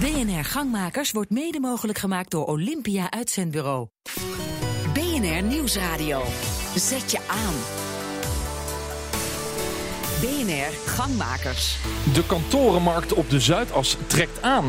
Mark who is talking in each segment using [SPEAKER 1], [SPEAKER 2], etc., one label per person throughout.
[SPEAKER 1] BNR Gangmakers wordt mede mogelijk gemaakt door Olympia Uitzendbureau. BNR Nieuwsradio. Zet je aan. BNR Gangmakers.
[SPEAKER 2] De kantorenmarkt op de Zuidas trekt aan.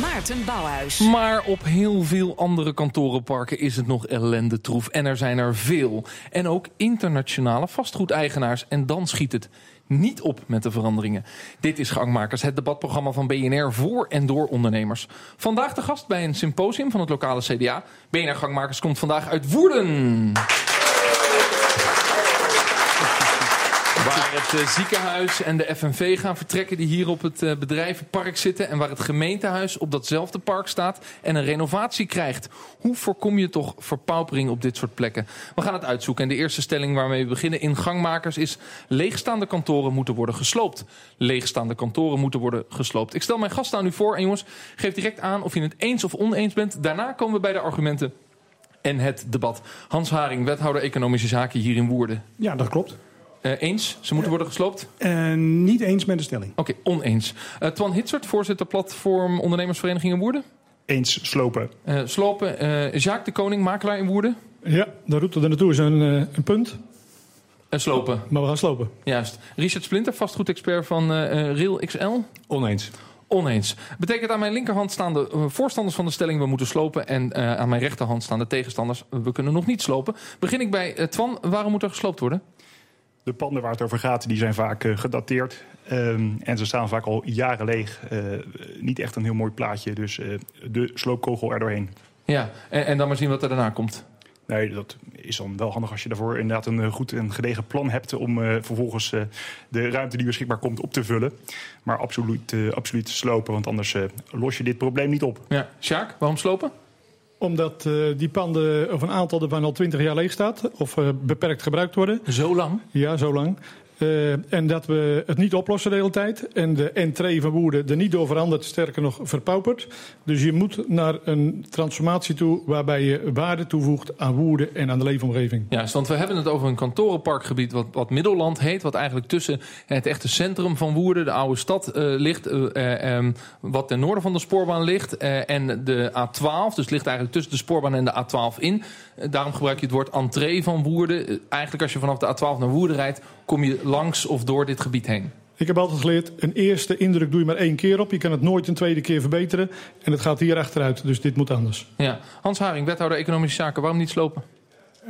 [SPEAKER 1] Maarten Bouwhuis.
[SPEAKER 2] Maar op heel veel andere kantorenparken is het nog ellende troef. En er zijn er veel. En ook internationale vastgoedeigenaars. En dan schiet het niet op met de veranderingen. Dit is Gangmakers, het debatprogramma van BNR voor en door ondernemers. Vandaag de gast bij een symposium van het lokale CDA. BNR Gangmakers komt vandaag uit Woerden. Het eh, ziekenhuis en de FNV gaan vertrekken die hier op het eh, bedrijvenpark zitten. En waar het gemeentehuis op datzelfde park staat en een renovatie krijgt. Hoe voorkom je toch verpaupering op dit soort plekken? We gaan het uitzoeken. En de eerste stelling waarmee we beginnen in gangmakers is... leegstaande kantoren moeten worden gesloopt. Leegstaande kantoren moeten worden gesloopt. Ik stel mijn gasten aan u voor. En jongens, geef direct aan of je het eens of oneens bent. Daarna komen we bij de argumenten en het debat. Hans Haring, wethouder Economische Zaken hier in Woerden.
[SPEAKER 3] Ja, dat klopt.
[SPEAKER 2] Uh, eens, ze moeten worden gesloopt?
[SPEAKER 3] Uh, niet eens met de stelling.
[SPEAKER 2] Oké, okay, oneens. Uh, Twan Hitsert, voorzitter platform Ondernemersvereniging in Woerden.
[SPEAKER 4] Eens, slopen.
[SPEAKER 2] slopen. Jacques de Koning, makelaar in Woerden.
[SPEAKER 5] Ja, de route er naartoe is een, een punt.
[SPEAKER 2] En slopen.
[SPEAKER 5] Maar we gaan slopen.
[SPEAKER 2] Juist. Richard Splinter, vastgoedexpert van Rail XL.
[SPEAKER 6] Oneens.
[SPEAKER 2] Oneens. Betekent aan mijn linkerhand staan de voorstanders van de stelling we moeten slopen. En aan mijn rechterhand staan de tegenstanders we kunnen nog niet slopen. Begin ik bij Twan. Waarom moet er gesloopt worden?
[SPEAKER 4] De panden waar het over gaat, die zijn vaak uh, gedateerd. Um, en ze staan vaak al jaren leeg. Uh, niet echt een heel mooi plaatje. Dus uh, de sloopkogel er doorheen.
[SPEAKER 2] Ja, en, en, dan maar zien wat er daarna komt.
[SPEAKER 4] Nee, dat is dan wel handig als je daarvoor inderdaad een goed en gedegen plan hebt... om vervolgens de ruimte die beschikbaar komt op te vullen. Maar absoluut, absoluut slopen, want anders los je dit probleem niet op.
[SPEAKER 2] Ja, Sjaak, waarom slopen?
[SPEAKER 5] Omdat uh, die panden, of een aantal ervan al twintig jaar leeg staat. Of uh, beperkt gebruikt worden.
[SPEAKER 2] Zo lang?
[SPEAKER 5] Ja, zo lang. Uh, en dat we het niet oplossen de hele tijd. En de entree van Woerden er niet door verandert, sterker nog verpaupert. Dus je moet naar een transformatie toe waarbij je waarde toevoegt aan Woerden en aan de leefomgeving.
[SPEAKER 2] Ja, want we hebben het over een kantorenparkgebied wat, wat Middelland heet. Wat eigenlijk tussen het echte centrum van Woerden, de oude stad, uh, ligt. Uh, um, wat ten noorden van de spoorbaan ligt. en de A12, dus ligt eigenlijk tussen de spoorbaan en de A12 in. daarom gebruik je het woord entree van Woerden. eigenlijk als je vanaf de A12 naar Woerden rijdt, kom je langs of door dit gebied heen?
[SPEAKER 5] Ik heb altijd geleerd, een eerste indruk doe je maar één keer op. Je kan het nooit een tweede keer verbeteren. En het gaat hier achteruit, dus dit moet anders.
[SPEAKER 2] Ja. Hans Haring, wethouder Economische Zaken. Waarom niet slopen?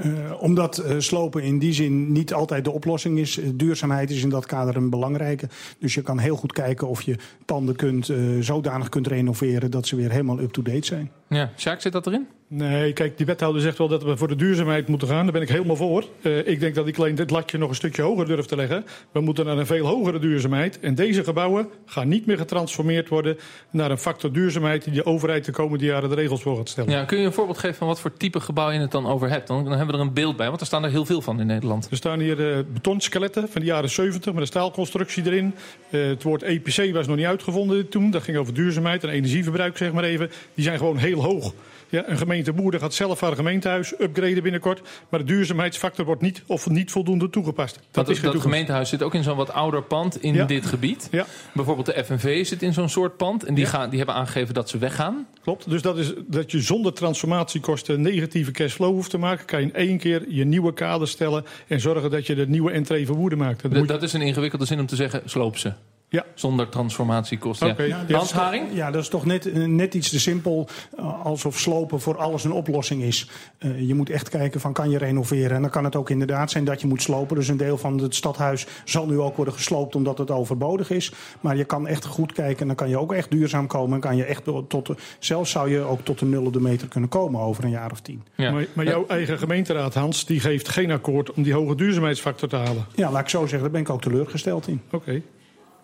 [SPEAKER 3] Uh, omdat uh, slopen in die zin niet altijd de oplossing is. Uh, duurzaamheid is in dat kader een belangrijke. Dus je kan heel goed kijken of je panden kunt, zodanig kunt renoveren... dat ze weer helemaal up-to-date zijn.
[SPEAKER 2] Ja, Sjaak, zit dat erin?
[SPEAKER 5] Nee, kijk, die wethouder zegt wel dat we voor de duurzaamheid moeten gaan. Daar ben ik helemaal voor. Uh, ik denk dat ik alleen dit latje nog een stukje hoger durf te leggen. We moeten naar een veel hogere duurzaamheid. En deze gebouwen gaan niet meer getransformeerd worden naar een factor duurzaamheid die de overheid de komende jaren de regels voor gaat stellen.
[SPEAKER 2] Ja, kun je een voorbeeld geven van wat voor type gebouw je het dan over hebt? Dan, dan hebben we er een beeld bij, want er staan er heel veel van in Nederland.
[SPEAKER 5] Er staan hier uh, betonskeletten van de jaren 70 met een staalconstructie erin. Uh, het woord EPC was nog niet uitgevonden toen. Dat ging over duurzaamheid en energieverbruik, zeg maar even. Die zijn gewoon heel hoog. Ja, een gemeente Boerden gaat zelf haar gemeentehuis upgraden binnenkort. Maar de duurzaamheidsfactor wordt niet of niet voldoende toegepast.
[SPEAKER 2] Dat, is dat gemeentehuis zit ook in zo'n wat ouder pand in ja. dit gebied.
[SPEAKER 5] Ja.
[SPEAKER 2] Bijvoorbeeld de FNV zit in zo'n soort pand. En die, ja. gaan, die hebben aangegeven dat ze weggaan.
[SPEAKER 5] Klopt. Dus dat is dat je zonder transformatiekosten negatieve cashflow hoeft te maken. Kan je in één keer je nieuwe kader stellen. En zorgen dat je de nieuwe entree van Woerden maakt.
[SPEAKER 2] Dat, dat is een ingewikkelde zin om te zeggen, sloop ze.
[SPEAKER 5] Ja.
[SPEAKER 2] Zonder transformatiekosten.
[SPEAKER 5] Okay.
[SPEAKER 2] Ja. Hans Haring?
[SPEAKER 3] Ja, dat is toch net, net iets te simpel. Alsof slopen voor alles een oplossing is. Uh, je moet echt kijken van kan je renoveren. En dan kan het ook inderdaad zijn dat je moet slopen. Dus een deel van het stadhuis zal nu ook worden gesloopt omdat het overbodig is. Maar je kan echt goed kijken. En dan kan je ook echt duurzaam komen. En kan je echt tot de, zelfs zou je ook tot de nullende meter kunnen komen over een jaar of tien.
[SPEAKER 5] Ja. Maar, maar, jouw eigen gemeenteraad, Hans, die geeft geen akkoord om die hoge duurzaamheidsfactor te halen.
[SPEAKER 3] Ja, laat ik zo zeggen. Daar ben ik ook teleurgesteld in.
[SPEAKER 5] Oké. Okay.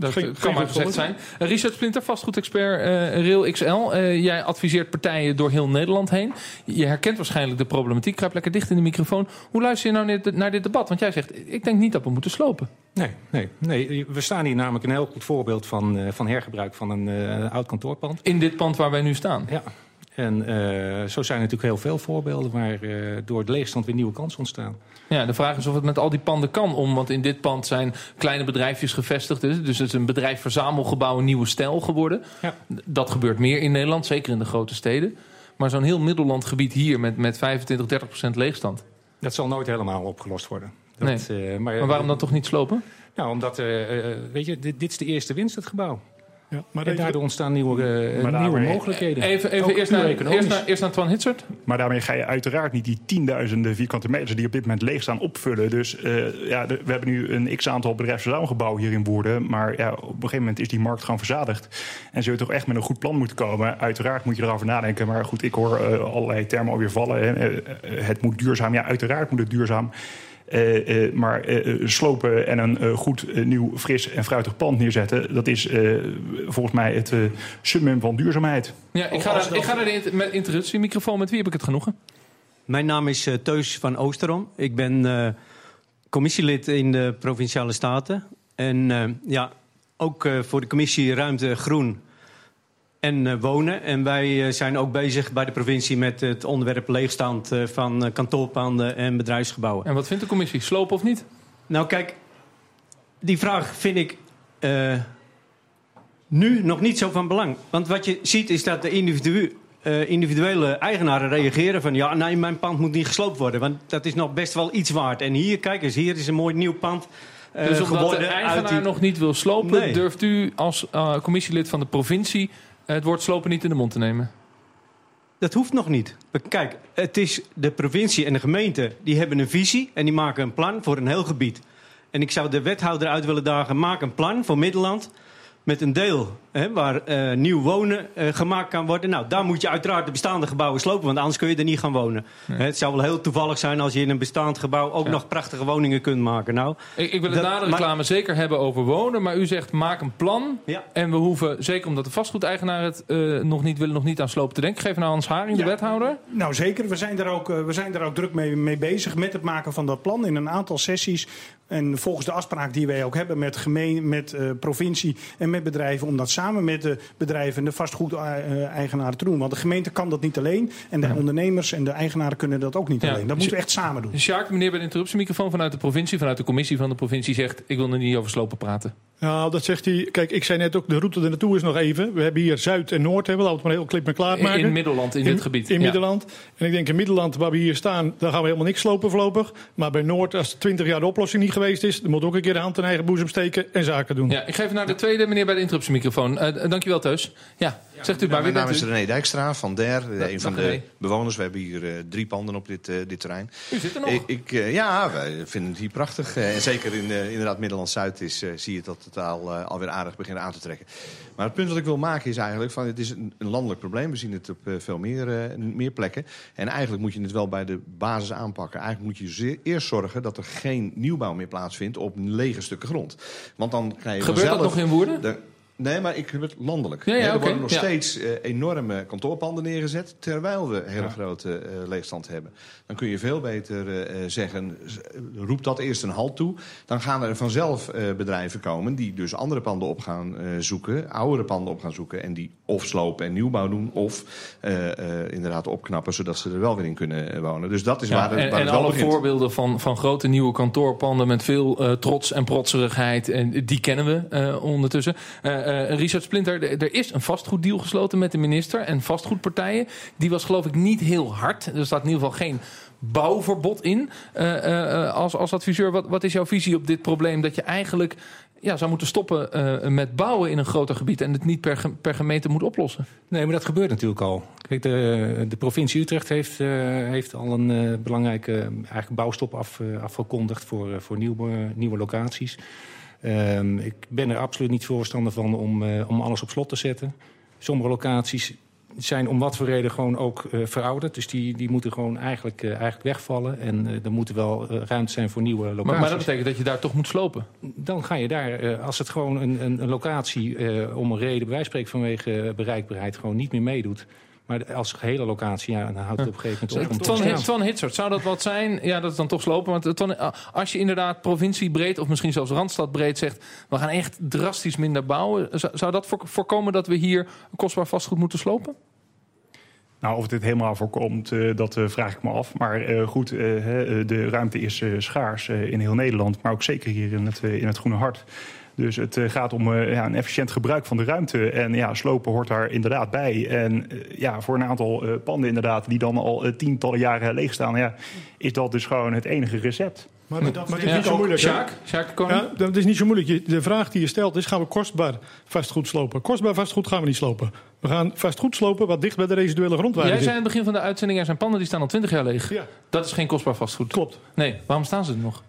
[SPEAKER 2] Dat geen, kan maar gezegd zijn. Uh, Richard Splinter, vastgoedexpert uh, Rail XL. Uh, jij adviseert partijen door heel Nederland heen. Je herkent waarschijnlijk de problematiek. Kruip lekker dicht in de microfoon. Hoe luister je nou naar dit, naar dit debat? Want jij zegt, ik denk niet dat we moeten slopen.
[SPEAKER 6] Nee, nee, nee. We staan hier namelijk een heel goed voorbeeld van, van hergebruik van een oud kantoorpand.
[SPEAKER 2] In dit pand waar wij nu staan?
[SPEAKER 6] Ja. En eh, zo zijn er natuurlijk heel veel voorbeelden waar eh, door de leegstand weer nieuwe kansen ontstaan.
[SPEAKER 2] Ja, de vraag is of het met al die panden kan om. Want in dit pand zijn kleine bedrijfjes gevestigd. Dus het is een bedrijf-verzamelgebouw, een nieuwe stijl geworden.
[SPEAKER 6] Ja.
[SPEAKER 2] Dat gebeurt meer in Nederland, zeker in de grote steden. Maar zo'n heel Middellandgebied hier met, met 25, 30 procent leegstand.
[SPEAKER 6] Dat zal nooit helemaal opgelost worden. Dat, eh,
[SPEAKER 2] Maar waarom dan toch niet slopen?
[SPEAKER 6] Nou, omdat, weet je, dit, dit is de eerste winst, het gebouw.
[SPEAKER 5] Ja, maar
[SPEAKER 6] En daardoor ontstaan nieuwe, eh,
[SPEAKER 4] Maar
[SPEAKER 6] nieuwe
[SPEAKER 4] daarmee-
[SPEAKER 6] mogelijkheden.
[SPEAKER 2] Even, even eerst, naar, eerst, naar, eerst naar Twan Hitsert.
[SPEAKER 4] Maar daarmee ga je uiteraard niet die tienduizenden vierkante meters die op dit moment leeg staan opvullen. Dus eh, ja, de- we hebben nu een x-aantal bedrijfsverzamelgebouwen hier in Woerden. Maar ja, op een gegeven moment is die markt gewoon verzadigd. En zul je toch echt met een goed plan moeten komen. Uiteraard moet je erover nadenken. Maar goed, ik hoor eh, allerlei termen alweer vallen. Hè. Het moet duurzaam. Ja, uiteraard moet het duurzaam. Eh, eh, maar eh, slopen en een eh, goed, nieuw, fris en fruitig pand neerzetten... dat is eh, volgens mij het summum van duurzaamheid.
[SPEAKER 2] Ja, ik ga, naar, ik ga naar de introductiemicrofoon. Met wie heb ik het genoegen?
[SPEAKER 7] Mijn naam is Teus van Oosterom. Ik ben eh, commissielid in de Provinciale Staten. En ja, ook eh, voor de commissie Ruimte Groen en eh, Wonen. En wij eh, zijn ook bezig bij de provincie met het onderwerp leegstand eh, van kantoorpanden en bedrijfsgebouwen.
[SPEAKER 2] En wat vindt de commissie? Slopen of niet?
[SPEAKER 7] Nou kijk, die vraag vind ik nu nog niet zo van belang. Want wat je ziet is dat de individu, individuele eigenaren reageren van... ja, nee, mijn pand moet niet gesloopt worden, want dat is nog best wel iets waard. En hier, kijk eens, hier is een mooi nieuw pand eh,
[SPEAKER 2] dus omdat de eigenaar
[SPEAKER 7] die-
[SPEAKER 2] nog niet wil slopen...
[SPEAKER 7] Nee.
[SPEAKER 2] durft u als commissielid van de provincie... het woord slopen niet in de mond te nemen?
[SPEAKER 7] Dat hoeft nog niet. Kijk, het is de provincie en de gemeente die hebben een visie... en die maken een plan voor een heel gebied. En ik zou de wethouder uit willen dagen... maak een plan voor Middelland met een deel hè, waar eh, nieuw wonen eh, gemaakt kan worden. Nou, daar moet je uiteraard de bestaande gebouwen slopen... want anders kun je er niet gaan wonen. Hè, Het zou wel heel toevallig zijn als je in een bestaand gebouw... ook
[SPEAKER 2] Ja.
[SPEAKER 7] nog prachtige woningen kunt maken. Nou,
[SPEAKER 2] Ik, ik wil het na de
[SPEAKER 7] maar-
[SPEAKER 2] reclame zeker hebben over wonen. Maar u zegt maak een plan.
[SPEAKER 7] Ja.
[SPEAKER 2] En we hoeven, zeker omdat de vastgoedeigenaar het eh, nog niet willen... nog niet aan slopen te denken. Geef naar Hans Haring, de wethouder.
[SPEAKER 3] Nou zeker, we zijn daar ook, we zijn daar ook druk mee, mee bezig met het maken van dat plan in een aantal sessies. En volgens de afspraak die wij ook hebben met, gemeen, met eh, provincie en met bedrijven, om dat samen met de bedrijven en de vastgoedeigenaren te doen. Want de gemeente kan dat niet alleen. En de ondernemers en de eigenaren kunnen dat ook niet
[SPEAKER 2] Ja.
[SPEAKER 3] alleen. Dat moeten we echt samen doen.
[SPEAKER 2] Sjaak, meneer bij de interruptiemicrofoon vanuit de provincie... vanuit de commissie van de provincie zegt... ik wil er niet over slopen praten.
[SPEAKER 5] Nou, dat zegt hij. Kijk, ik zei net ook, de route er naartoe is nog even. We hebben hier Zuid en Noord, hebben we laten we het maar heel klip en klaar
[SPEAKER 2] In,
[SPEAKER 5] maken.
[SPEAKER 2] in Middelland, in, dit gebied.
[SPEAKER 5] In
[SPEAKER 2] Ja.
[SPEAKER 5] Middelland. En ik denk in Middelland, waar we hier staan, daar gaan we helemaal niks slopen voorlopig. Maar bij Noord, als 20 jaar de oplossing niet geweest is, dan moet ook een keer de hand in eigen boezem steken en zaken doen.
[SPEAKER 2] Ja, ik geef naar de tweede meneer bij de interruptiemicrofoon. Eh dankjewel, Teus. Ja, zegt u maar.
[SPEAKER 8] Mijn naam is? René Dijkstra van DER, eh, een van
[SPEAKER 2] René.
[SPEAKER 8] de bewoners. We hebben hier eh, drie panden op dit, eh, dit terrein.
[SPEAKER 2] U zit er nog.
[SPEAKER 8] Ik, ik, eh, ja, wij vinden het hier prachtig. Eh, en zeker in eh, inderdaad Middelland-Zuid is, eh, zie je dat het al, eh, alweer aardig begint aan te trekken. Maar het punt wat ik wil maken is eigenlijk van het is een, een landelijk probleem. We zien het op eh, veel meer, eh, meer plekken. En eigenlijk moet je het wel bij de basis aanpakken. Eigenlijk moet je zeer- eerst zorgen dat er geen nieuwbouw meer plaatsvindt op lege stukken grond. Want dan krijg je
[SPEAKER 2] Gebeurt dat nog in Woerden?
[SPEAKER 8] de- Nee, maar ik heb het landelijk.
[SPEAKER 2] Ja, ja,
[SPEAKER 8] er worden nog
[SPEAKER 2] ja.
[SPEAKER 8] steeds eh, enorme kantoorpanden neergezet... terwijl we hele grote eh, leegstand hebben. Dan kun je veel beter eh, zeggen, roep dat eerst een halt toe. Dan gaan er vanzelf bedrijven komen die dus andere panden op gaan zoeken... oudere panden op gaan zoeken en die of slopen en nieuwbouw doen... of eh, eh, inderdaad opknappen, zodat ze er wel weer in kunnen eh, wonen. Dus dat is
[SPEAKER 2] Ja,
[SPEAKER 8] waar, het-
[SPEAKER 2] en
[SPEAKER 8] waar
[SPEAKER 2] en
[SPEAKER 8] het wel
[SPEAKER 2] alle
[SPEAKER 8] begint.
[SPEAKER 2] voorbeelden van, van grote nieuwe kantoorpanden met veel trots en protserigheid, en die kennen we ondertussen. Richard Splinter, er is een vastgoeddeal gesloten met de minister en vastgoedpartijen. Die was geloof ik niet heel hard. Er staat in ieder geval geen bouwverbod in. Als, als adviseur, wat, wat is jouw visie op dit probleem? Dat je eigenlijk ja, zou moeten stoppen eh, met bouwen in een groter gebied en het niet per, per gemeente moet oplossen.
[SPEAKER 6] Nee, maar dat gebeurt natuurlijk al. Kijk, de, de provincie Utrecht heeft, eh, heeft al een eh, belangrijke eigenlijk bouwstop af, afgekondigd voor, voor nieuwe, nieuwe locaties. Ehm, ik ben er absoluut niet voorstander van om, om alles op slot te zetten. Sommige locaties zijn om wat voor reden gewoon ook eh, verouderd. Dus die, die moeten gewoon eigenlijk, eh, eigenlijk wegvallen. En eh, er moet wel ruimte zijn voor nieuwe locaties.
[SPEAKER 2] Maar, maar dat betekent dat je daar toch moet slopen.
[SPEAKER 6] Dan ga je daar, als het gewoon een, een, een locatie om een reden, bij wijze vanwege bereikbaarheid, gewoon niet meer meedoet. Maar als gehele locatie, ja, dan houdt het op een gegeven moment op.
[SPEAKER 2] Twan. Twan Hitsert, zou dat wat zijn? Ja, dat is dan toch slopen. Want Twan, als je inderdaad provinciebreed of misschien zelfs randstadbreed zegt... we gaan echt drastisch minder bouwen. Zou, dat voor- voorkomen dat we hier kostbaar vastgoed moeten slopen?
[SPEAKER 4] Nou, of dit helemaal voorkomt, uh, dat uh, vraag ik me af. Maar uh, goed, de ruimte is schaars in heel Nederland, maar ook zeker hier in het, in het Groene Hart. Dus het gaat om ja, een efficiënt gebruik van de ruimte. En ja, slopen hoort daar inderdaad bij. En ja, voor een aantal panden inderdaad, die dan al tientallen jaren leeg staan... Ja, is dat dus gewoon het enige recept.
[SPEAKER 5] Maar, dat, maar is niet zo moeilijk.
[SPEAKER 2] Sjaak, Sjaak
[SPEAKER 5] ja, dat is niet zo moeilijk. De vraag die je stelt is: gaan we kostbaar vastgoed slopen? Kostbaar vastgoed gaan we niet slopen. We gaan vastgoed slopen wat dicht bij de residuele grondwaarde
[SPEAKER 2] Jij zei aan het begin van de uitzending: er zijn panden die staan al 20 jaar leeg.
[SPEAKER 5] Ja.
[SPEAKER 2] Dat is geen kostbaar vastgoed.
[SPEAKER 5] Klopt.
[SPEAKER 2] Nee, waarom staan ze er nog?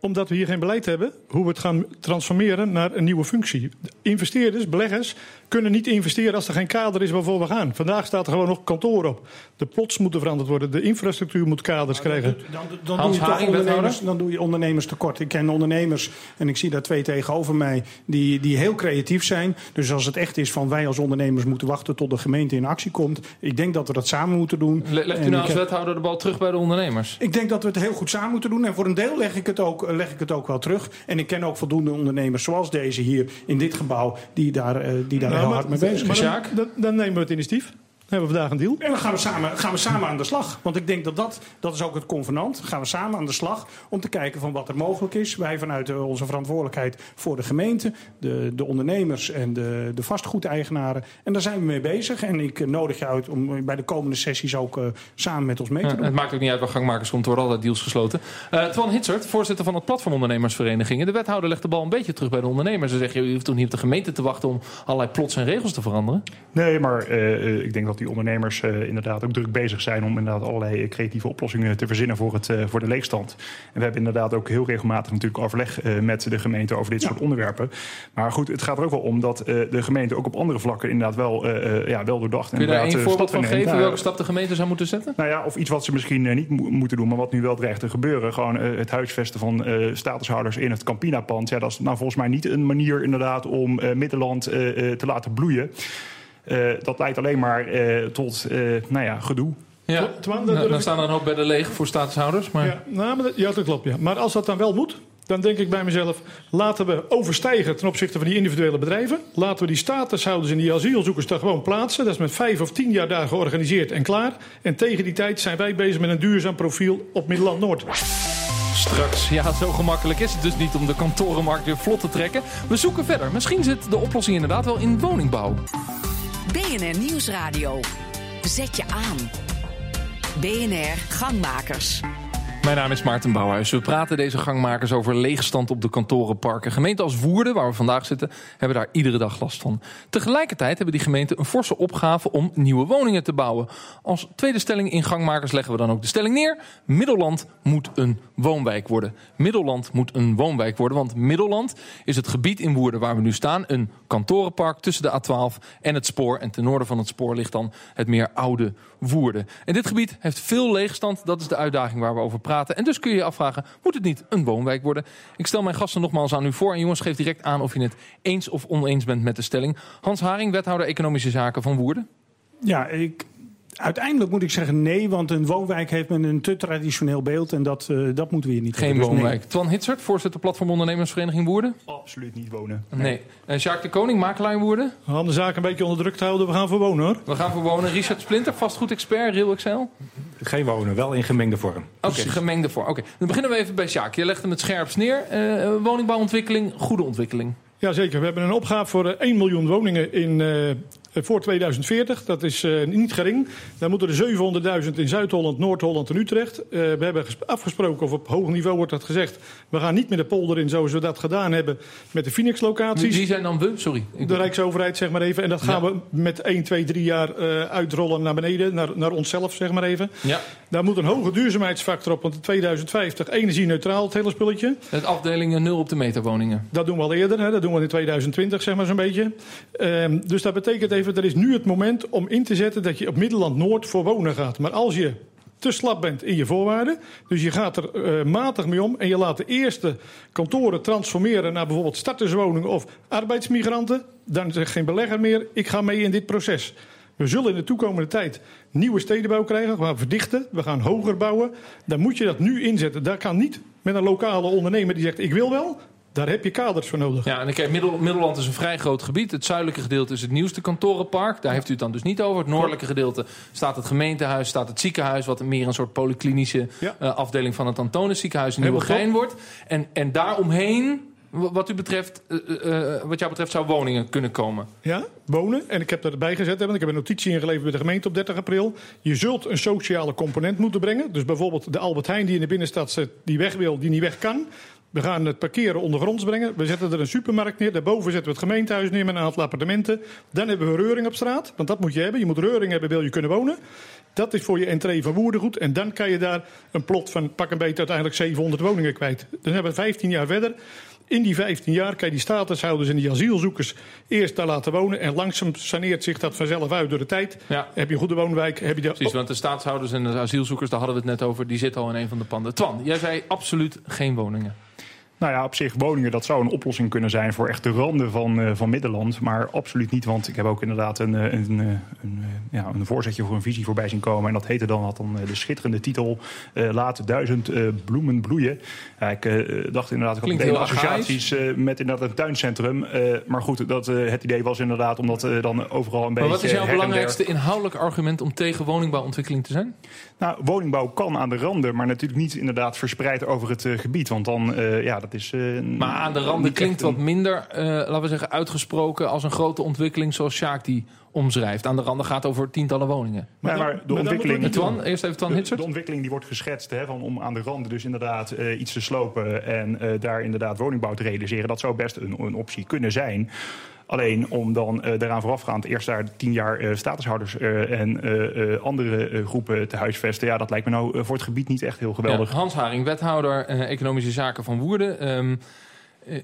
[SPEAKER 5] Omdat we hier geen beleid hebben hoe we het gaan transformeren naar een nieuwe functie. Investeerders, beleggers, kunnen niet investeren als er geen kader is waarvoor we gaan. Vandaag staat er gewoon nog kantoor op. De plots moeten veranderd worden. De infrastructuur moet kaders krijgen.
[SPEAKER 3] Dan, dan, dan, doe je toch ondernemers, dan doe je ondernemers tekort. Ik ken ondernemers en ik zie daar twee tegenover mij die, die heel creatief zijn. Dus als het echt is van wij als ondernemers moeten wachten tot de gemeente in actie komt. Ik denk dat we dat samen moeten doen.
[SPEAKER 2] Legt u nou als wethouder de bal terug bij de ondernemers?
[SPEAKER 3] Ik denk dat we het heel goed samen moeten doen. En voor een deel leg ik het ook, leg ik het ook wel terug. En ik ken ook voldoende ondernemers zoals deze hier in dit gebouw die daar, eh, die daar nou, heel hard mee bezig zijn.
[SPEAKER 5] Dan, dan, nemen we het initiatief. Dan hebben we vandaag een deal.
[SPEAKER 3] En dan gaan we, samen, gaan we samen aan de slag. Want ik denk dat dat, dat is ook het convenant. gaan we samen aan de slag om te kijken van wat er mogelijk is. Wij vanuit eh, onze verantwoordelijkheid voor de gemeente, de, de ondernemers en de, de vastgoedeigenaren. En daar zijn we mee bezig. En ik eh, nodig je uit om bij de komende sessies ook uh, samen met ons mee te doen.
[SPEAKER 2] het maakt ook niet uit waar gangmakers komt, er worden altijd deals gesloten. Uh, Twan Hitsert, voorzitter van het Platform Ondernemersverenigingen. De wethouder legt de bal een beetje terug bij de ondernemers. Ze zeggen, je hoeft toch niet op de gemeente te wachten om allerlei plots en regels te veranderen?
[SPEAKER 4] Nee, maar ik denk dat die ondernemers uh, inderdaad ook druk bezig zijn om inderdaad allerlei creatieve oplossingen te verzinnen voor, het, uh, voor de leegstand. En we hebben inderdaad ook heel regelmatig natuurlijk overleg met de gemeente over dit ja. soort onderwerpen. Maar goed, het gaat er ook wel om dat de gemeente ook op andere vlakken inderdaad wel, ja, wel doordacht.
[SPEAKER 2] Kun je daar een voorbeeld van geven daar, welke stap de gemeente zou moeten zetten?
[SPEAKER 4] Nou ja, of iets wat ze misschien niet mo moeten doen, maar wat nu wel dreigt te gebeuren. Gewoon het huisvesten van statushouders in het Campina-pand. Ja, dat is nou volgens mij niet een manier inderdaad om Middenland te laten bloeien. Uh, dat leidt alleen maar uh, tot uh, nou ja, gedoe.
[SPEAKER 2] Ja, nou, dan staan er een hoop bij de leeg voor statushouders. Maar...
[SPEAKER 5] Ja, nou, maar dat, ja, dat klopt. Ja. Maar als dat dan wel moet, dan denk ik bij mezelf... laten we overstijgen ten opzichte van die individuele bedrijven. Laten we die statushouders en die asielzoekers daar gewoon plaatsen. Dat is met vijf of tien jaar daar georganiseerd en klaar. En tegen die tijd zijn wij bezig met een duurzaam profiel op Middelland Noord.
[SPEAKER 2] Straks. Ja, zo gemakkelijk is het dus niet om de kantorenmarkt weer vlot te trekken. We zoeken verder. Misschien zit de oplossing inderdaad wel in woningbouw.
[SPEAKER 1] BNR Nieuwsradio. Zet je aan. BNR Gangmakers.
[SPEAKER 2] Mijn naam is Maarten Bouwhuis. We praten deze gangmakers over leegstand op de kantorenparken. Gemeenten als Woerden, waar we vandaag zitten, hebben daar iedere dag last van. Tegelijkertijd hebben die gemeenten een forse opgave om nieuwe woningen te bouwen. Als tweede stelling in gangmakers leggen we dan ook de stelling neer. Middelland moet een woonwijk worden. Middelland moet een woonwijk worden, want Middelland is het gebied in Woerden waar we nu staan. Een kantorenpark tussen de A12 en het spoor. En ten noorden van het spoor ligt dan het meer oude Woerden. En dit gebied heeft veel leegstand. Dat is de uitdaging waar we over praten. En dus kun je je afvragen, moet het niet een woonwijk worden? Ik stel mijn gasten nogmaals aan u voor. En jongens, geef direct aan of je het eens of oneens bent met de stelling. Hans Haring, wethouder Economische Zaken van Woerden.
[SPEAKER 3] Ja, ik Uiteindelijk moet ik zeggen nee, want een woonwijk heeft men een te traditioneel beeld en dat, uh, dat moeten we hier niet
[SPEAKER 2] Geen hebben. Dus woonwijk. Nee. Twan Hitsert, voorzitter Platform Ondernemersvereniging Woerden.
[SPEAKER 4] Absoluut niet wonen.
[SPEAKER 2] Nee. nee. En Jacques de Koning, makelaar in Woerden.
[SPEAKER 5] We gaan de zaak een beetje onder druk te houden. We gaan voor wonen hoor.
[SPEAKER 2] We gaan voor wonen. Richard Splinter, vastgoed-expert, Real Excel.
[SPEAKER 6] Geen wonen, wel in gemengde vorm.
[SPEAKER 2] Oké, okay, gemengde vorm. Oké, dan beginnen we even bij Jacques. Je legt hem het scherpst neer. Uh, woningbouwontwikkeling, goede ontwikkeling.
[SPEAKER 5] Jazeker, we hebben een opgave voor 1 miljoen woningen in, uh, eh, voor 2040. Dat is uh, niet gering. Dan moeten er 700.000 in Zuid-Holland, Noord-Holland en Utrecht. Uh, we hebben afgesproken, of op hoog niveau wordt dat gezegd... we gaan niet met de polder in zoals we dat gedaan hebben met de Phoenix-locaties.
[SPEAKER 2] Wie zijn dan we? Sorry.
[SPEAKER 5] De Rijksoverheid, zeg maar even. En dat gaan ja. we met 1, 2, 3 jaar uh, uitrollen naar beneden, naar, naar onszelf, zeg maar even.
[SPEAKER 2] Ja.
[SPEAKER 5] Daar moet een hoge duurzaamheidsfactor op, want in 2050 energie-neutraal, het hele spulletje.
[SPEAKER 2] Het afdelingen nul op de meterwoningen.
[SPEAKER 5] Dat doen we al eerder, hè. dat doen we in 2020, zeg maar zo'n beetje. Uh, dus dat betekent even er is nu het moment om in te zetten dat je op Middelland Noord voor wonen gaat. Maar als je te slap bent in je voorwaarden. Dus je gaat er uh, matig mee om en je laat de eerste kantoren transformeren naar bijvoorbeeld starterswoningen of arbeidsmigranten. Dan zegt geen belegger meer, ik ga mee in dit proces. We zullen in de toekomende tijd nieuwe stedenbouw krijgen. We gaan verdichten, we gaan hoger bouwen. Dan moet je dat nu inzetten. Daar kan niet met een lokale ondernemer die zegt ik wil wel. Daar heb je kaders voor nodig.
[SPEAKER 2] Ja, en kijk, Middel, Middelland is een vrij groot gebied. Het zuidelijke gedeelte is het nieuwste kantorenpark. Daar heeft u het dan dus niet over. Het noordelijke gedeelte staat het gemeentehuis, staat het ziekenhuis... wat meer een soort polyklinische
[SPEAKER 5] Ja.
[SPEAKER 2] eh, afdeling van het Antonis ziekenhuis in
[SPEAKER 5] Helemaal
[SPEAKER 2] Nieuwegein wordt. En, en daaromheen, wat, u betreft, eh, eh, wat jou betreft, zou woningen kunnen komen.
[SPEAKER 5] Ja, wonen. En ik heb erbij gezet, want ik heb een notitie ingeleverd bij de gemeente op 30 april. Je zult een sociale component moeten brengen. Dus bijvoorbeeld de Albert Heijn die in de binnenstad zit, die weg wil, die niet weg kan. We gaan het parkeren ondergronds brengen. We zetten er een supermarkt neer. Daarboven zetten we het gemeentehuis neer met een aantal appartementen. Dan hebben we reuring op straat. Want dat moet je hebben. Je moet reuring hebben, wil je kunnen wonen. Dat is voor je entree van Woerdengoed. En dan kan je daar een plot van pak een beetje uiteindelijk 700 woningen kwijt. Dan hebben we 15 jaar verder. In die 15 jaar kan je die statushouders en die asielzoekers eerst daar laten wonen. En langzaam saneert zich dat vanzelf uit door de tijd.
[SPEAKER 2] Ja.
[SPEAKER 5] Heb je een goede woonwijk, heb je de...
[SPEAKER 2] Precies, want de staatshouders en de asielzoekers, daar hadden we het net over... die zitten al in een van de panden. Twan, jij zei absoluut geen woningen.
[SPEAKER 4] Nou ja, op zich woningen, dat zou een oplossing kunnen zijn voor echt de randen van, eh, van Middenland. Maar absoluut niet, want ik heb ook inderdaad een, eh, een, eh, een, ja, een voorzetje voor een visie voorbij zien komen. En dat heette dan, had dan de schitterende titel Laat duizend bloemen bloeien. Ja, ik dacht inderdaad, ik had meteen associaties met inderdaad een tuincentrum. Maar goed, dat, het idee was inderdaad omdat eh, dan overal een
[SPEAKER 2] Maar
[SPEAKER 4] beetje
[SPEAKER 2] wat is jouw
[SPEAKER 4] der-
[SPEAKER 2] belangrijkste inhoudelijk argument... om tegen woningbouwontwikkeling te zijn?
[SPEAKER 4] Nou, woningbouw kan aan de randen, maar natuurlijk niet inderdaad verspreid over het gebied. Want dan, ja, dat is... eh,
[SPEAKER 2] Maar aan de randen klinkt
[SPEAKER 4] een-
[SPEAKER 2] wat minder, eh, laten we zeggen, uitgesproken als een grote ontwikkeling zoals Sjaak die omschrijft. Aan de randen gaat over tientallen woningen.
[SPEAKER 4] Maar, maar de ontwikkeling...
[SPEAKER 2] Twan, eerst even Twan
[SPEAKER 4] De,
[SPEAKER 2] Hitsert.
[SPEAKER 4] de ontwikkeling die wordt geschetst hè, van om aan de randen dus inderdaad eh, iets te slopen en eh, daar inderdaad woningbouw te realiseren. Dat zou best een, een optie kunnen zijn. Alleen om dan eh, daaraan voorafgaand eerst daar tien jaar eh, statushouders eh, en andere groepen te huisvesten. Ja, dat lijkt me nou voor het gebied niet echt heel geweldig.
[SPEAKER 2] Ja, Hans Haring, wethouder Economische Zaken van Woerden. Ehm, eh,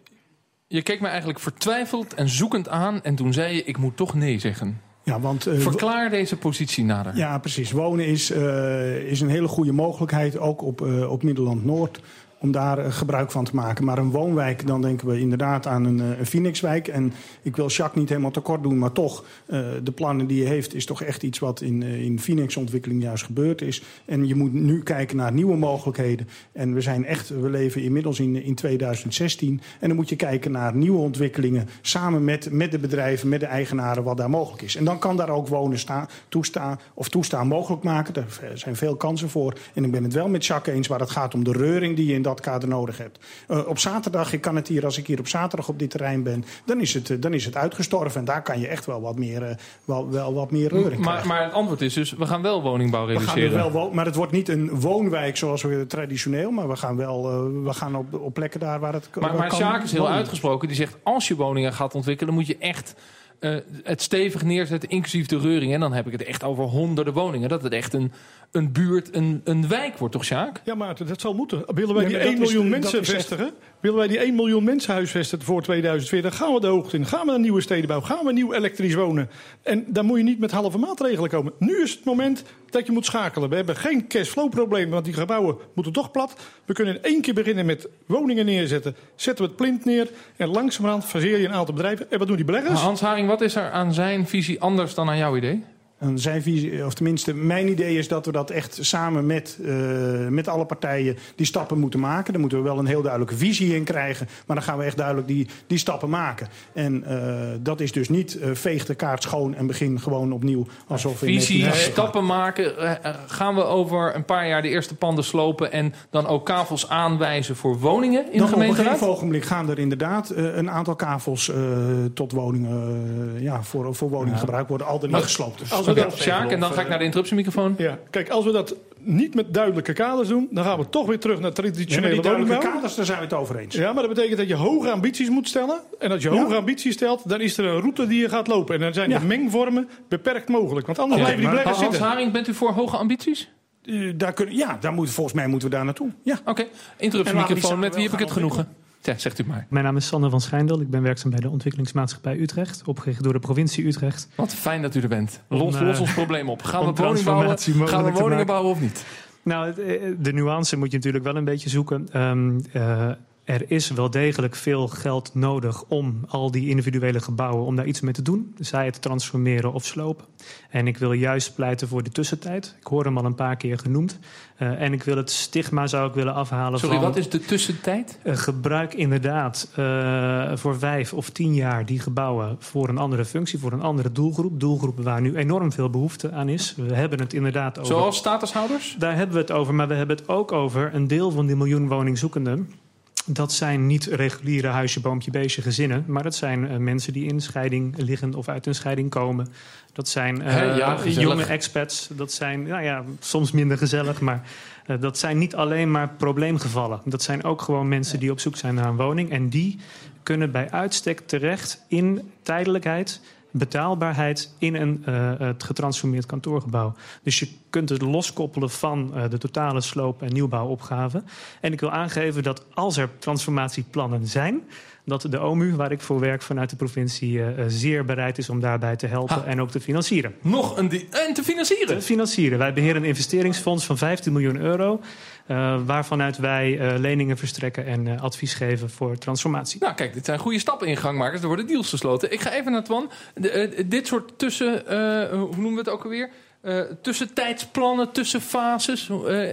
[SPEAKER 2] je keek me eigenlijk vertwijfeld en zoekend aan en toen zei je, ik moet toch nee zeggen.
[SPEAKER 3] Ja, want, eh,
[SPEAKER 2] Verklaar deze positie nader.
[SPEAKER 3] Ja, precies. Wonen is, eh, is een hele goede mogelijkheid, ook op, eh, op Middelland Noord, om daar eh, gebruik van te maken. Maar een woonwijk, dan denken we inderdaad aan een, eh, een Phoenixwijk. En ik wil Jacques niet helemaal tekort doen, maar toch, eh, de plannen die je heeft, is toch echt iets wat in, in Phoenix-ontwikkeling juist gebeurd is. En je moet nu kijken naar nieuwe mogelijkheden. En we zijn echt, we leven inmiddels in, in 2016. En dan moet je kijken naar nieuwe ontwikkelingen, samen met, met de bedrijven, met de eigenaren, wat daar mogelijk is. En dan kan daar ook wonen staan, toestaan, of toestaan mogelijk maken. Daar zijn veel kansen voor. En ik ben het wel met Jacques eens waar het gaat om de reuring die je in dat kader nodig hebt. Eh, op zaterdag, ik kan het hier, als ik hier op zaterdag op dit terrein ben, dan is het, eh, dan is het uitgestorven. En daar kan je echt wel wat meer, eh, wel, wel wat meer reuring
[SPEAKER 2] Maar,
[SPEAKER 3] krijgen.
[SPEAKER 2] maar het antwoord is dus, we gaan wel woningbouw
[SPEAKER 3] We gaan wel maar het wordt niet een woonwijk zoals we traditioneel, maar we gaan wel we gaan op, op plekken daar waar het
[SPEAKER 2] Maar,
[SPEAKER 3] waar
[SPEAKER 2] maar
[SPEAKER 3] kan
[SPEAKER 2] Sjaak is heel
[SPEAKER 3] wonen.
[SPEAKER 2] uitgesproken. Die zegt, als je woningen gaat ontwikkelen, moet je echt het stevig neerzetten, inclusief de reuring. En dan heb ik het echt over honderden woningen. Dat het echt een, een buurt, een, een wijk wordt, toch Sjaak?
[SPEAKER 5] Ja, Maarten, dat zal moeten. Willen wij die
[SPEAKER 3] maar
[SPEAKER 5] 1
[SPEAKER 3] dat is-
[SPEAKER 5] miljoen mensen
[SPEAKER 3] echt-
[SPEAKER 5] vestigen? Willen wij die 1 miljoen mensen huisvesten voor 2040? Gaan we de hoogte in? Gaan we naar nieuwe stedenbouw? Gaan we nieuw elektrisch wonen? En dan moet je niet met halve maatregelen komen. Nu is het moment dat je moet schakelen. We hebben geen cashflow probleem, want die gebouwen moeten toch plat. We kunnen in één keer beginnen met woningen neerzetten. Zetten we het plint neer en langzamerhand faseer je een aantal bedrijven. En wat doen die beleggers?
[SPEAKER 2] Hans Haring, wat is er aan zijn visie anders dan aan jouw idee?
[SPEAKER 3] En zijn visie, of tenminste, mijn idee is dat we dat echt samen met, eh, met alle partijen die stappen moeten maken. Daar moeten we wel een heel duidelijke visie in krijgen. Maar dan gaan we echt duidelijk die, die stappen maken. En eh, dat is dus niet eh, veeg de kaart schoon en begin gewoon opnieuw alsof we in
[SPEAKER 2] Visie,
[SPEAKER 3] 1980
[SPEAKER 2] stappen maken. Gaan we over een paar jaar de eerste panden slopen en dan ook kavels aanwijzen voor woningen in de
[SPEAKER 3] Dan op een gegeven ogenblik gaan er inderdaad een aantal kavels eh, tot woningen, ja, voor, voor woninggebruik worden al dan niet gesloopt. Dus.
[SPEAKER 5] We dat-
[SPEAKER 2] Sjaak, en dan ga ik naar de interruptiemicrofoon.
[SPEAKER 5] Ja, kijk, als we dat niet met duidelijke kaders doen, dan gaan we toch weer terug naar
[SPEAKER 3] Ja, maar
[SPEAKER 5] traditionele
[SPEAKER 3] die duidelijke kaders, daar zijn we het over eens.
[SPEAKER 5] Ja, maar dat betekent dat je hoge ambities moet stellen. En als je hoge ambities stelt, dan is er een route die je gaat lopen. En dan zijn
[SPEAKER 3] Ja.
[SPEAKER 5] de mengvormen beperkt mogelijk. Want anders blijven die
[SPEAKER 3] maar
[SPEAKER 5] bleggers
[SPEAKER 2] Hans
[SPEAKER 5] zitten.
[SPEAKER 2] Haring, bent u voor hoge ambities?
[SPEAKER 3] Eh, daar kunnen, ja, daar moet, volgens mij moeten we daar naartoe. Ja.
[SPEAKER 2] Oké, interruptiemicrofoon. Met wie heb ik het genoegen? Ja, zegt u maar.
[SPEAKER 9] Mijn naam is Sander van Schijndel. Ik ben werkzaam bij de Ontwikkelingsmaatschappij Utrecht, opgericht door de provincie Utrecht.
[SPEAKER 2] Wat fijn dat u er bent. Los,
[SPEAKER 9] Om,
[SPEAKER 2] los
[SPEAKER 9] eh,
[SPEAKER 2] ons probleem op. Gaan we woningen bouwen? Gaan we woningen bouwen of niet?
[SPEAKER 9] Nou, eh, de nuance moet je natuurlijk wel een beetje zoeken. Ehm, eh, Er is wel degelijk veel geld nodig om al die individuele gebouwen om daar iets mee te doen. Zij het transformeren of slopen. En ik wil juist pleiten voor de tussentijd. Ik hoor hem al een paar keer genoemd. Uh, en ik wil het stigma zou ik willen afhalen
[SPEAKER 2] Sorry,
[SPEAKER 9] van...
[SPEAKER 2] wat is de tussentijd?
[SPEAKER 9] Uh, gebruik inderdaad uh, voor vijf of tien jaar die gebouwen voor een andere functie, voor een andere doelgroep. Doelgroepen waar nu enorm veel behoefte aan is. We hebben het inderdaad over...
[SPEAKER 2] Zoals statushouders?
[SPEAKER 9] Daar hebben we het over, maar we hebben het ook over een deel van die miljoen woningzoekenden dat zijn niet reguliere huisje, boompje, beestje gezinnen. Maar dat zijn uh, mensen die in scheiding liggen of uit een scheiding komen. Dat zijn uh,
[SPEAKER 2] He, ja,
[SPEAKER 9] jonge expats. Dat zijn nou ja, soms minder gezellig. Maar uh, dat zijn niet alleen maar probleemgevallen. Dat zijn ook gewoon mensen die op zoek zijn naar een woning. En die kunnen bij uitstek terecht in tijdelijkheid betaalbaarheid in een uh, het getransformeerd kantoorgebouw. Dus je kunt het loskoppelen van uh, de totale sloop- en nieuwbouwopgave. En ik wil aangeven dat als er transformatieplannen zijn, dat de OMU, waar ik voor werk vanuit de provincie, uh, zeer bereid is om daarbij te helpen ha. en ook te financieren.
[SPEAKER 2] Nog een en te financieren?
[SPEAKER 9] Te financieren. Wij beheren een investeringsfonds van 15 miljoen euro. Uh, waarvanuit wij uh, leningen verstrekken en uh, advies geven voor transformatie.
[SPEAKER 2] Nou, kijk, dit zijn goede stappen in gangmakers. Er worden deals gesloten. Ik ga even naar Twan. De, dit soort tussen, hoe noemen we het ook alweer? Uh, tussentijdsplannen, tussenfases. Uh,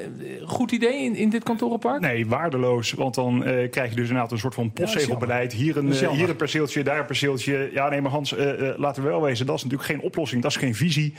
[SPEAKER 2] goed idee in, in dit kantorenpark?
[SPEAKER 4] Nee, waardeloos. Want dan uh, krijg je dus inderdaad een soort van postzegelbeleid. Hier een, hier een perceeltje, daar een perceeltje. Ja, nee, maar Hans, laten we wel wezen. Dat is natuurlijk geen oplossing. Dat is geen visie.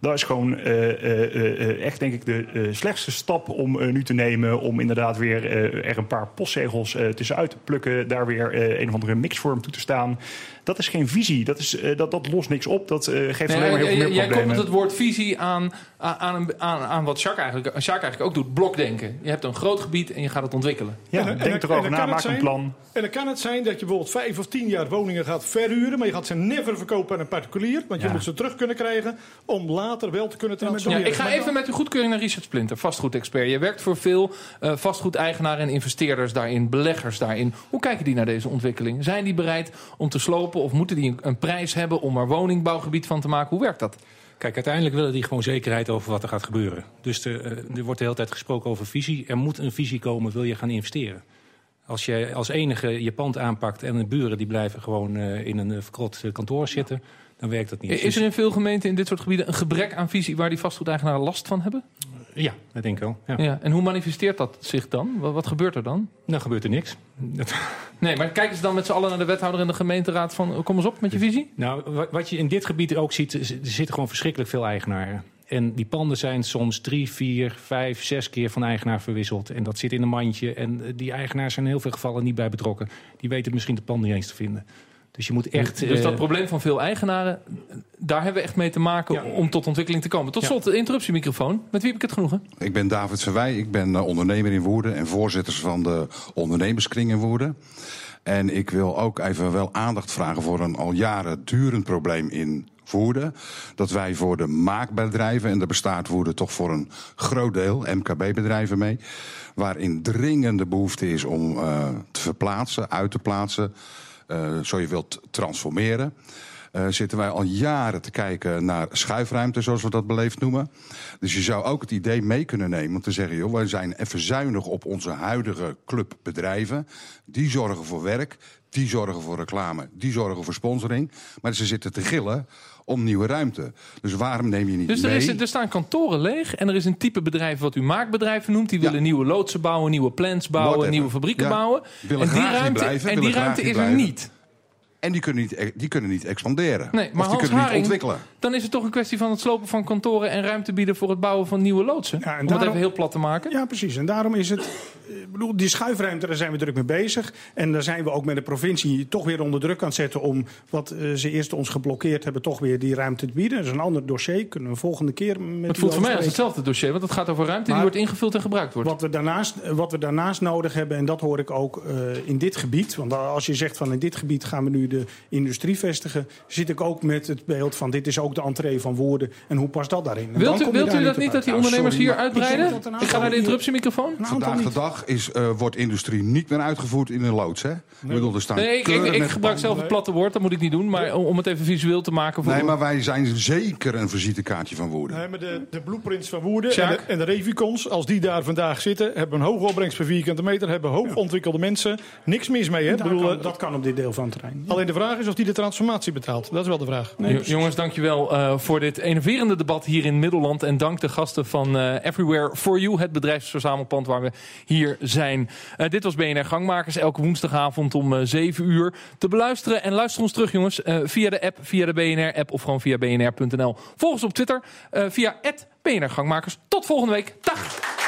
[SPEAKER 4] Dat is gewoon uh, uh, echt, denk ik, de slechtste stap om nu te nemen. Om inderdaad weer er een paar postzegels tussenuit te plukken. Daar weer een of andere mixvorm toe te staan. Dat is geen visie. Dat, is, dat, dat lost niks op. Dat geeft nee, alleen maar heel veel meer problemen.
[SPEAKER 2] Jij koppelt het woord visie aan, aan, aan, aan wat Jacques eigenlijk, Jacques eigenlijk ook doet. Blokdenken. Je hebt een groot gebied en je gaat het ontwikkelen.
[SPEAKER 4] Ja, en, denk en, erover na, maak zijn, een plan.
[SPEAKER 5] En dan kan het zijn dat je bijvoorbeeld vijf of tien jaar woningen gaat verhuren. Maar je gaat ze never verkopen aan een particulier. Want je moet ze terug kunnen krijgen om later wel te kunnen transformeren.
[SPEAKER 2] Ja, ik ga even met uw goedkeuring naar Richard Splinter, vastgoedexpert. Je werkt voor veel uh, vastgoedeigenaren en investeerders daarin, beleggers daarin. Hoe kijken die naar deze ontwikkeling? Zijn die bereid om te slopen of moeten die een, een prijs hebben om er woningbouwgebied van te maken? Hoe werkt dat?
[SPEAKER 6] Kijk, uiteindelijk willen die gewoon zekerheid over wat er gaat gebeuren. Dus de, er wordt de hele tijd gesproken over visie. Er moet een visie komen, wil je gaan investeren. Als je als enige je pand aanpakt en de buren die blijven gewoon uh, in een verkrot kantoor zitten, dan werkt dat niet.
[SPEAKER 2] Is er in veel gemeenten in dit soort gebieden een gebrek aan visie waar die vastgoedeigenaren last van hebben?
[SPEAKER 6] Ja, dat denk ik wel. Ja.
[SPEAKER 2] Ja, en hoe manifesteert dat zich dan? Wat, wat gebeurt er dan?
[SPEAKER 6] Dan gebeurt er niks.
[SPEAKER 2] Nee, maar kijken ze dan met z'n allen naar de wethouder en de gemeenteraad van kom eens op met je visie?
[SPEAKER 6] Nou, wat je in dit gebied ook ziet, er zitten gewoon verschrikkelijk veel eigenaren. En die panden zijn soms drie, vier, vijf, zes keer van eigenaar verwisseld. En dat zit in een mandje. En die eigenaars zijn in heel veel gevallen niet bij betrokken. Die weten misschien de pand niet eens te vinden. Dus je moet echt.
[SPEAKER 2] Dus dat uh, probleem van veel eigenaren, daar hebben we echt mee te maken ja. om tot ontwikkeling te komen. Tot slot, de interruptiemicrofoon. Met wie heb ik het genoegen?
[SPEAKER 10] Ik ben David Verwij. Ik ben uh, ondernemer in Woerden en voorzitter van de ondernemerskring in Woerden. En ik wil ook even wel aandacht vragen voor een al jaren durend probleem in Woerden. Dat wij voor de maakbedrijven, en daar bestaat Woerden toch voor een groot deel, MKB-bedrijven mee, waarin dringende behoefte is om uh, te verplaatsen, uit te plaatsen, zo je wilt transformeren. Uh, zitten wij al jaren te kijken naar schuifruimte, zoals we dat beleefd noemen. Dus je zou ook het idee mee kunnen nemen om te zeggen: joh, wij zijn even zuinig op onze huidige clubbedrijven. Die zorgen voor werk, die zorgen voor reclame, die zorgen voor sponsoring. Maar ze zitten te gillen om nieuwe ruimte. Dus waarom neem je niet
[SPEAKER 2] dus er,
[SPEAKER 10] mee?
[SPEAKER 2] is, er staan kantoren leeg en er is een type bedrijf wat u maakbedrijven noemt. Die willen ja. nieuwe loodsen bouwen, nieuwe plants bouwen, nieuwe fabrieken
[SPEAKER 10] Ja.
[SPEAKER 2] bouwen.
[SPEAKER 10] Willen
[SPEAKER 2] en die ruimte,
[SPEAKER 10] blijven,
[SPEAKER 2] en die ruimte is er niet.
[SPEAKER 10] En die kunnen niet, die kunnen niet expanderen.
[SPEAKER 2] Nee, maar
[SPEAKER 10] of die
[SPEAKER 2] Hans
[SPEAKER 10] kunnen niet ontwikkelen.
[SPEAKER 2] dan is het toch een kwestie van het slopen van kantoren en ruimte bieden voor het bouwen van nieuwe loodsen.
[SPEAKER 3] Ja, en
[SPEAKER 2] Om het
[SPEAKER 3] daarom-
[SPEAKER 2] even heel plat te maken.
[SPEAKER 3] Ja, precies. En daarom is het. Ik bedoel, die schuifruimte, daar zijn we druk mee bezig. En daar zijn we ook met de provincie toch weer onder druk aan het zetten. om wat eh, ze eerst ons geblokkeerd hebben, toch weer die ruimte te bieden. Dat is een ander dossier. Kunnen we volgende keer met
[SPEAKER 2] Het voelt voor mij als hetzelfde dossier, want het gaat over ruimte die wordt ingevuld en gebruikt wordt.
[SPEAKER 3] Wat we, daarnaast, wat we daarnaast nodig hebben, en dat hoor ik ook eh, in dit gebied. Want als je zegt van in dit gebied gaan we nu de industrie vestigen, zit ik ook met het beeld van dit is ook de entree van woorden. En hoe past dat daarin? En
[SPEAKER 2] Wilt u, wilt u dat niet, dat die
[SPEAKER 3] uit.
[SPEAKER 2] ondernemers
[SPEAKER 3] sorry,
[SPEAKER 2] hier
[SPEAKER 3] ik
[SPEAKER 2] uitbreiden? Ik ga naar de interruptiemicrofoon.
[SPEAKER 3] Aantal
[SPEAKER 10] Vandaag de dag is, eh, wordt industrie niet meer uitgevoerd in een loods. Hè? Ik bedoel, er staan
[SPEAKER 2] Nee, ik, ik, ik gebruik zelf het platte woord, dat moet ik niet doen. Maar om het even visueel te maken voor...
[SPEAKER 10] Nee, maar wij zijn zeker een visitekaartje van Woerden.
[SPEAKER 5] Nee, maar de, de blueprints van Woerden en de, en de Revicons, als die daar vandaag zitten, hebben een hoge opbrengst per vierkante meter, hebben hoog ontwikkelde mensen. Niks mis mee, hè? Bedoel,
[SPEAKER 3] kan-
[SPEAKER 5] eh,
[SPEAKER 3] dat kan op dit deel van het terrein.
[SPEAKER 5] Alleen de vraag is of die de transformatie betaalt. Dat is wel de vraag.
[SPEAKER 2] Jo- Jongens, dankjewel eh voor dit enerverende debat hier in Middelland. En dank de gasten van eh, Everywhere for You, het bedrijfsverzamelpand waar we hier zijn. Eh, dit was BNR Gangmakers, elke woensdagavond om eh 7 uur te beluisteren. En luister ons terug, jongens, eh, via de app, via de BNR-app of gewoon via bnr.nl. Volg ons op Twitter eh, via BNR Gangmakers. Tot volgende week. Dag!